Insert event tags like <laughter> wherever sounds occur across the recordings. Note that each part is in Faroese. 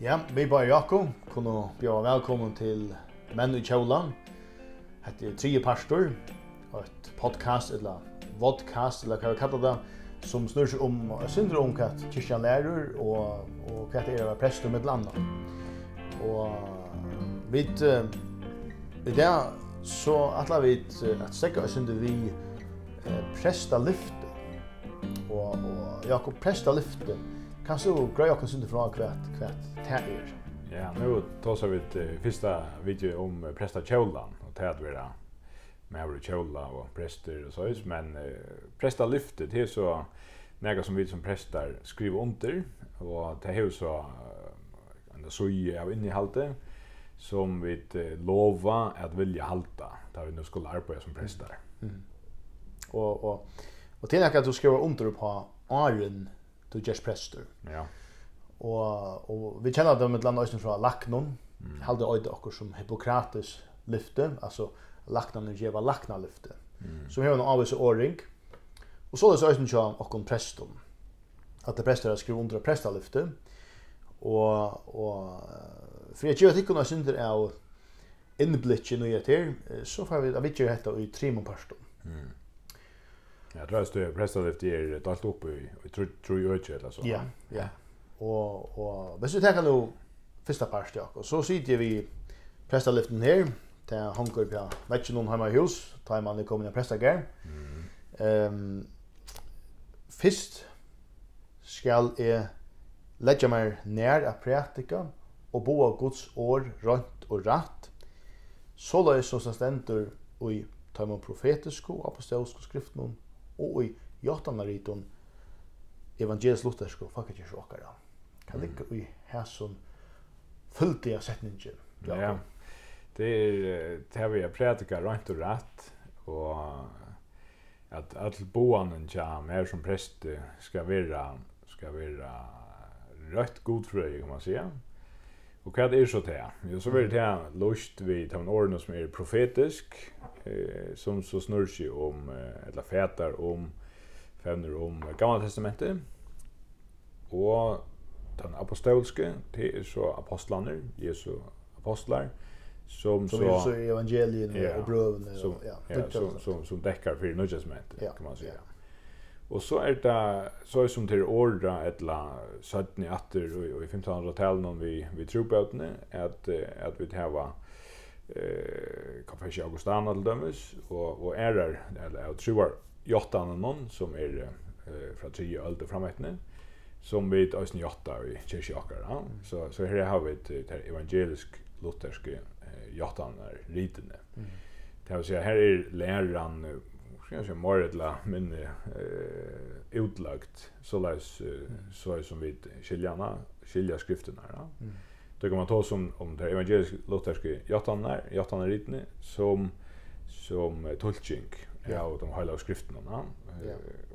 Ja, vi bara Jakob, kunne bjøre välkommen till Menn i Kjøland. Hette er Trie Pastor, ett podcast eller vodcast eller hva vi kallar det, som snur seg om syndra om hva kyrkja lærer og, og hva det er å være prester med landa. Og vi i det så atla vi at stekka oss under vi presta lyft og, og Jakob Presta lyfte. Kan du greie oss under fra hvert hvert tæer? Ja, nu tar vi til första video om Presta Kjolan og tædvera med Aure Kjola og prester og sånt, men uh, Presta lyftet det er så nega som vi som prestar skriver under og det er så uh, en suje av innehalte som vi lova at vilja halta da vi nu skulle arbeida som prestar. Mm. Mm. Og, og Och till att du skriver under på Arun du just präster. Ja. Och och vi känner dem ett land östen från Lacknon. Mm. Halde öde okkur som Hippokrates lyfte, alltså Lacknon er var Lackna lyfte. Mm. Som har noen avvis åring. Och så det så östen okkur och at det Att det präster skriver under prästalyfte. Och och för jag tycker att synder är inblicken och jag till så får vi att vi gör detta i tre månader. Mm. Jag tror att det prestalift är dalt upp i i tror tror eller så. Ja, ja. Och och hvis du tänker nu första parst jag och så sitter vi prestaliften här där hanker på matchen någon hemma i hus, tar man det kommer en prestagar. Mm. Ehm um, först skal är lägga mer nær a praktika og boa Guds år rønt og rätt. så løy som stendur og i taimon profetisko og apostolsko någon og i jottanaritum evangelisk luthersku fakakirkju okkara. Kan ligga i hæsum fulltiga setningin. Ja. ja. Det er det har vi har prædika rent og rætt og at all boanen tja mer som prest skal vera skal vera rødt godfrøy kan man säga. Og hva er så det? Jo, så er det lust vi tar en ordene som er profetisk, eh, som så snurr seg om, eh, eller fætar om, fevner om Gamla Testamentet, og den apostolske, det er så apostlaner, Jesu apostlar, som, som så... Som er så evangelien ja, og brøvene. Som, ja, ja, som, som, som dekkar for Nødgjøsmentet, ja, kan man säga. Ja. Og så er det så er som til åra etla 17 i atter og i 1500-tallet når vi, vi tror på at, at vi hava eh kapasje Augustana til dømes og og erar eller jeg tror jottanen noen som er eh, fra 3 øld og frametne som vi øysen jotta i kyrkjakar ja? så så her har vi et evangelisk lutherske eh, jottanar ritene mm. det vil si her er læran kanskje mer eller mindre eh, utlagt så läs så som vi skiljarna skilja skrifterna ja. Mm. Då kan man ta som om det evangeliska lutherska jattanar jattanar ritne som som tolking ja och de hela skrifterna ja.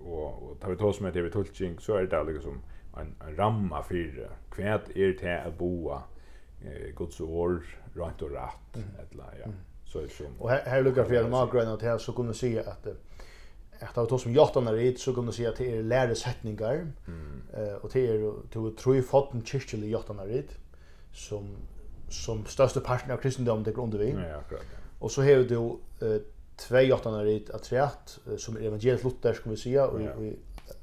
och och tar vi ta som det vi tolking så är det liksom en, en ramma för kvärt är det att boa eh, Guds ord rätt och rätt eller ja. Mm så är det som och här, här lukar för några gröna till så kunde se att att av tog som jottan är rit så kunde se att det är läresättningar mm. eh och det är to tror ju fotten kyrklig jottan är rit som som största parten av kristendomen det grundar vi. Ja, akkurat. Och så har du eh två jottan är det att rätt som är evangelisk luthersk kan vi säga och ja.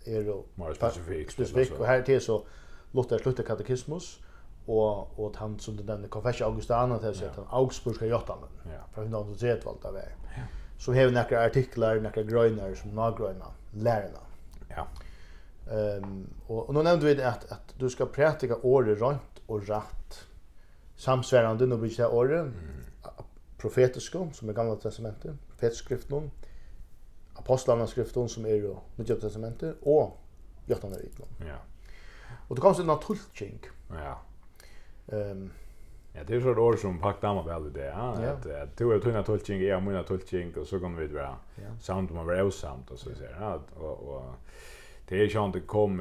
är då mer specifikt specifikt och här till så Luther slutter katekismus och och han som den Confession Augustana till sig han Augsburgska jottamen. Ja. Fra hur någon vet vart. Ja. Så har vi några artiklar, några grönar som några gröna lärarna. Ja. Ehm um, och, og nu nämnde vi att at du ska prætika året runt och rätt samsvärande nu blir det året mm. profetiska som är gamla testamentet, profetskriften, apostlarna skriften som är ju nya testamentet och jottamen Ja. Och det kommer en tolkning. Ja. Ehm Ja, det är så ett år som pakt damer väl i det. Ja. Att att du är tunna tolkning, jag mina tolkning och så kommer vi vara samt man var osamt och så säger ja och och det är ju inte kom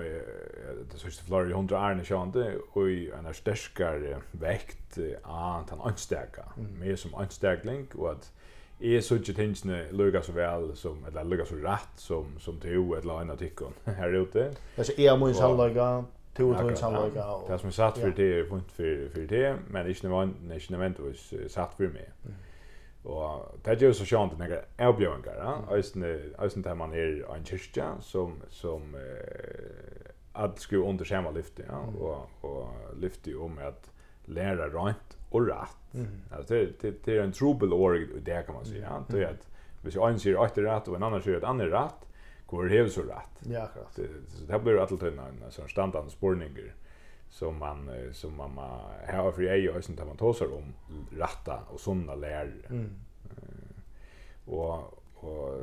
det sista flora i 100 år när inte och en är starkare väkt att han anstärka mer som anstärkling och att är så inte tänkne lugga så väl som eller lugga så rätt som som till eller <laughs> annat tycker här ute. Alltså är man så lugga to och två och Det som är satt för det är fint för för det, men det är inte nödvändigt, inte nödvändigtvis satt för mig. och det är ju så sjønt at jeg er oppgjøringer, ja. Øysen der man är en kyrka som, som eh, att skulle under skjema lyfte, ja. och och lyfte om att lära rent och rätt Mm. Altså, det, det, det er en trobel år det, kan man säga ja. Det er at hvis en sier 8 rett og en annan sier et annet rätt går det så rätt. Ja, akkurat. Det, så det blir alltid en sån standard spårningar som man som man har för ei och sånt där man tosar om rätta och såna lärare. Mm. Och och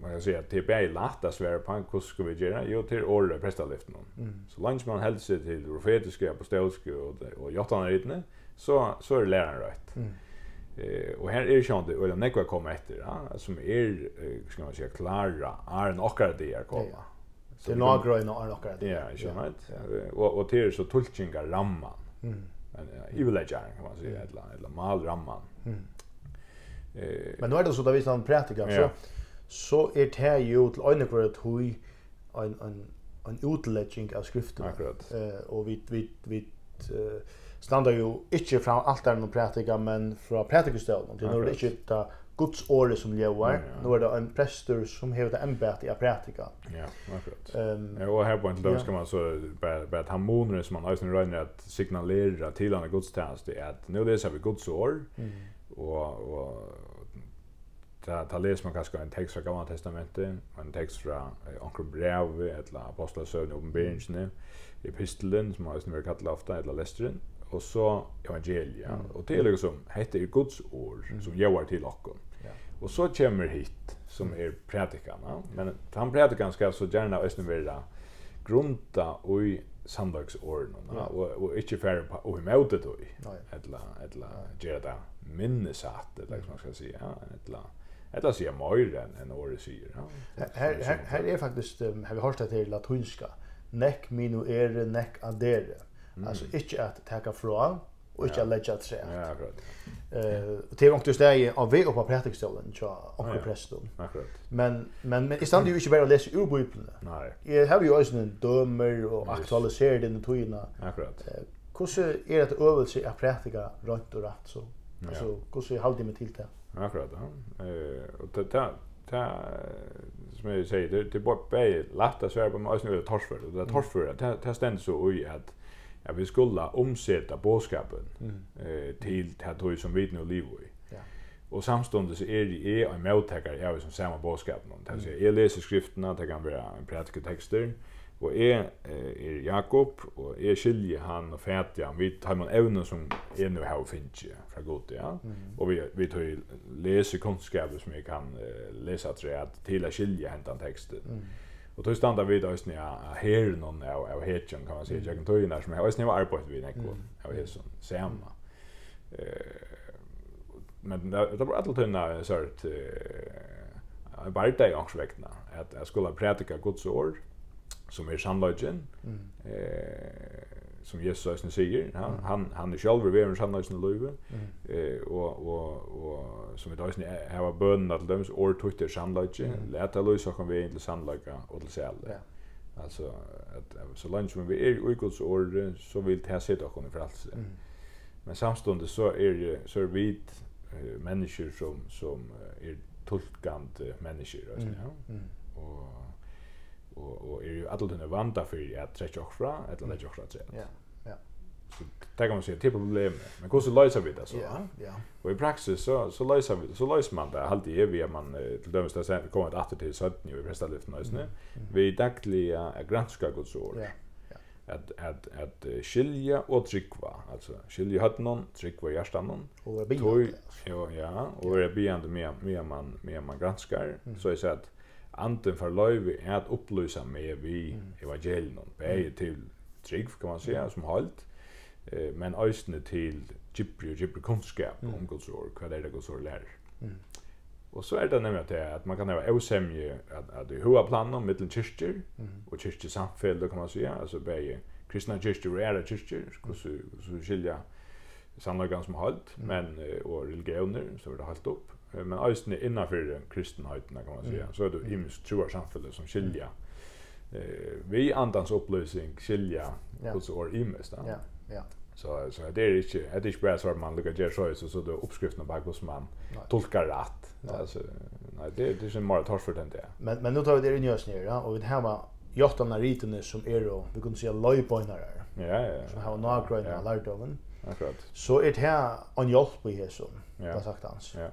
man kan säga att det är lätt att svära på hur ska vi göra? Jo, till året prästaliften. Mm. Så länge man hälsar till profetiska, apostoliska och, och jottanritne så, så är det läraren rätt. Mm. Eh och här är det inte eller när jag kommer efter ja, som är ska man säga klara är en och det jag komma. Så det några och några ochkar det. Ja, så rätt. Och och det är så tulchingar ramman. Mm. Men i vill kan man säga eller eller mal ramman. Mm. Eh Men nu är det så där vi sån praktiker så så är det ju till en det hur en en en utläggning av skriften. Akkurat. Eh och vi vi vi uh, standa jo ikkje fra altaren någon prætika, men fra prætikustøvn. Det er ikkje ta Guds ord som lever. Ja, ja. Nu er det en präster som har det bättre i prætika. Ja, akkurat. Um, ja, och här på en dag ska man så bara bara han moner som man alltså sin rönner att signalera till andra gudstjänst det är att nu läser vi Guds år. Mm. Och och ta ta läser man kanske en text från Gamla testamentet, en text från eh, Onkel Brev eller Apostlarna och Uppenbarelsen epistelen som har snur kallat ofta eller lästren och så evangelia mm. och det är liksom heter ju Guds ord mm. som gör till oss. Ja. Och så kommer hit som är predikarna men han predikan ska så gärna ösnen vara grunta och i samdagsorden ja. och och inte färre på och emot det då. Eller eller göra det minnesatt eller vad man ska säga eller Ella sier mer än en året sier. Här här här är faktiskt um, har vi hört det till latinska, nekk minu ere, nekk adere. Mm. Alltså inte att ta fra och inte ja. att lägga att. Ja, akkurat. Eh, uh, det är också det av vi och på praktikstolen så och ja, prästen. Akkurat. Men men men istället ju inte bara läsa ur bibeln. Nej. Jag har ju också en dömer och aktualiserar den tojna. Akkurat. Eh, hur är det att övelse att praktika rätt och rätt så? Alltså hur ser jag hålla mig till det? Akkurat. Ja. Eh och det det som jag säger det det bara bä lätta att svär på mig snur torsför det torsför det det ständs så i att ja vi skulle omsätta boskapen eh till det här som vi nu lever i. Ja. Och samstundes är det är en mottagare jag som samma boskapen om det säga jag läser skrifterna det kan vara en praktisk texter. Mm Og jeg er Jakob, og jeg skiljer han og fætig han. Vi tar man evne som jeg nu har finnet fra god, ja. Mm. Og vi, vi tar lesekonskaper som jeg kan uh, lese at til å skilje hentan teksten. Mm. Og tog standa vid øyne av herren någon av hetjen, kan man säga jag kan tog in där som jeg øyne var arbeidt vid nekko av samma. Eh Men det var alltid en sort eh bara det också väckna att jag skulle predika Guds ord mm som är sannoliken mm. eh som Jesus ösn säger han mm. han han är själv över en sannoliken löve mm. eh och och och som vi då ösn har bönen att döms or tutter sannoliken mm. lösa kan vi inte sannolika och till själ ja alltså att så länge som vi är i Guds ord så vill det sitta och kunna för allt mm. men samstundes så är det så är vi eh, människor som som är tolkande människor alltså mm. ja mm. och och och är ju alla den vanda för att träcka och fra eller lägga och fra tre. Ja. Ja. Så där kan man se till problem. Men hur så löser vi det så? Ja, ja. Och i praxis så så löser vi så löser man det alltid är vi man till dömes där sen kommer att åter till så att ni vi prestar lyften nu, mm. Vi dagliga granska Guds ord. Ja. Att att att skilja och tryckva, alltså skilja hörnan, tryckva hjärtan. Och be. Ja, ja, och det blir ändå mer mer man mer man granskar så är så att anden för löjvi är att upplysa mig vi evangelien evangelion bäge till trygg kan man säga som halt eh, men ösne till gibri och gibri kunskap om Guds ord vad är det Guds ord lär mm. och så är det nämligen det att man kan ha osämje att, att det hur planer mellan kyrkor mm. och kyrksamfälld kan man säga alltså bäge kristna kyrkor är det kyrkor så så skilja sannolikan som halt men och religioner så är det halt upp men eisen innanför kristenheten kan man säga. Mm. Så är det himmelsk troar samfället som skilja. Eh, vi andans upplösning skilja ja. och så är. Ja, ja. Så så det är inte det är inte bara så att man lukar ger så så då uppskriften bara hos man tolkar rätt. Alltså nej det det är en mer tors för den där. Men men nu tar vi det i njösnir ja och vi har jottana ritene som er og vi kunne sige løypoinere. Ja, ja, ja. Som har nagrøyna ja. lærdomen. Akkurat. Så er det her en hjelp i hesson, ja. det har sagt hans. Ja.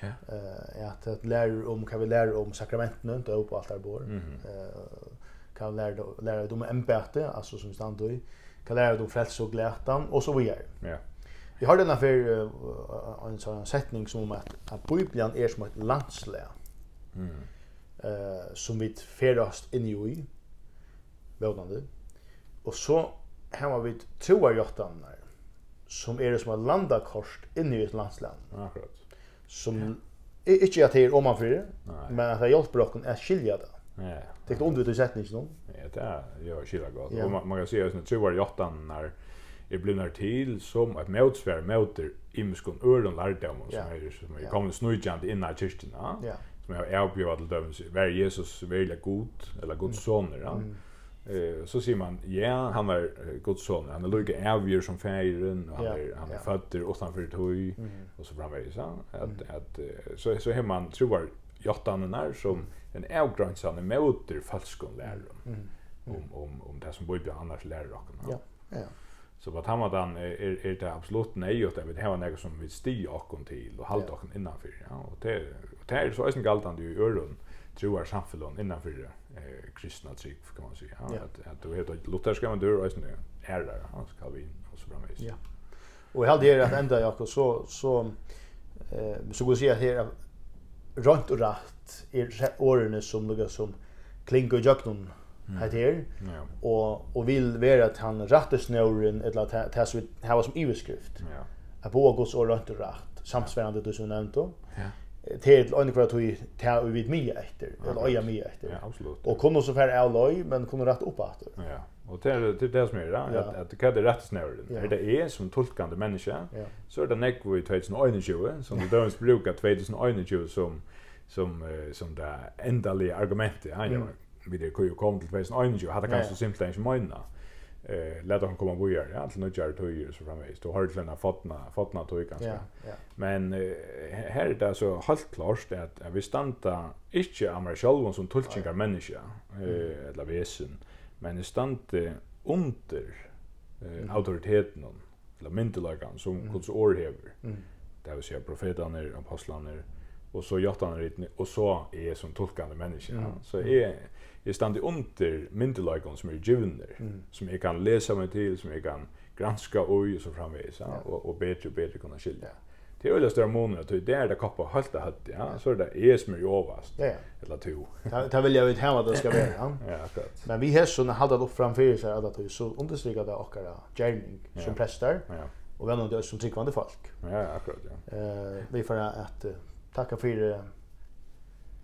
Ja. Eh att att lära om kan vi lära om sakramenten inte på allt där bor. Eh kan lära lära dem ämbete alltså som stand i kan lära dem frälsning och glädje och så vidare. Ja. Vi har den affär en sån sättning som att att Bibeln är som ett landslä. Mm. Eh som vi färdast in i vårdande. Och så har vi troa jottanar som är som ett landakors in i ett landslä. Akkurat som ja. inte att det er omanfyr, men att det hjälper oss att skilja det. Ja. Det er under til setningen noen. Ja, det er jo skilja gott. Ja. Og man, man kan säga att jeg tror var jottan når jeg ble nær til som et møtsvær møter imeskon øren lærdom som er, som er kommet snøytjant innan kyrkina. Ja. Som jeg har avbjøret til dømens, vær Jesus veldig god, eller god soner, ja. Mm Eh så ser man ja han var Guds son han är lika ärvig som fären och han är han är född utanför mm. och så fram så att att så så hemma man tror jottan är som en avgränsande motor falskon lärum om om om det som borde annars lär ja ja. Så vad han han är är det absolut nej att det vill ha något som vill stiga och till och hålla och innanför ja. Och det och det är så är sen galtande i öron tror jag samfällan innanför eh, kristna tryck kan man säga. Ja. Att, att du heter lutherska men du är ju herrar, Hans Calvin och så framvis. Ja. Och jag hade att ända jag så så eh så går jag här runt och rätt är åren som några som klingar och någon här där. Ja. Och och vill vara att han rätte snören eller att det så här var som iveskrift. Ja. Att bo Guds och runt och rätt samsvarande du som nämnt då. Ja till en kvar tog ta vi vid mig efter eller öja mig efter. Ja, absolut. Och kunde så för är loj men kunde rätt upp åter. Ja. Och det är typ det som är det att att det kan det rätt snör. Är det är som tolkande människa så är det neck vi tar sin ögon ju som det döms brukar 2021 som som som det ändliga argumentet han gör. Vi det kunde ju komma till 2021 hade kanske simpelt inte menat eh låt hon komma bo gör ja till några år så framvis då har det lena fotna fotna tog ganska ja, ja. men eh, här är det så helt klart att vi stanta inte amar själva som tolkningar människa eh eller väsen men stanta under eh, autoriteten eller myndelagan som mm. Guds ord häver. Mm. det vill säga profeterna apostlarna och så jottan ritni och så är som tolkande människa mm. så är är stannar under myndelagen som är givner mm. som jag kan läsa mig till som jag kan granska och så framvis ja. och och bättre och bättre kunna skilja Det är väl större månader, det är det koppar höll det hött, ja. Så är det är som är jovast, ja. eller två. Det vill jag vet hemma det ska vara, ja. akkurat. Men vi har sådana hade upp framför sig att tog, så understryker det åkara gärning som präster. Ja. Och vänner det som tryckvande folk. Ja, akkurat, ja. Eh, vi får att Takk for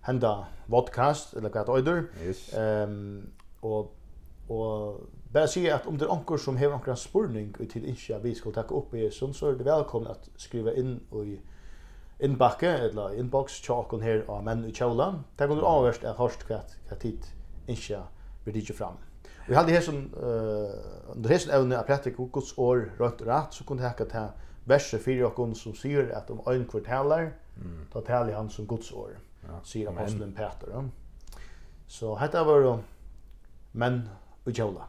hända podcast eller vad det är. Yes. Um, och och bara säga att om det är anker som har några spurning ut till ikke vi ska ta upp i sånn, så är det velkommen att skriva in i inbacke eller inbox tjokken här av men i chola. Det kan du avverst först hørst hva, tid ikke vi ikke fram. Vi hade här som, uh, under hästen evne att prata og år rødt og så kunde jag ikke ta verset fyrir okkom som säger att om ein kvartalar, mm. då tali han som Guds år, ja, sier aposteln Peter. Så hetta var menn och kjola.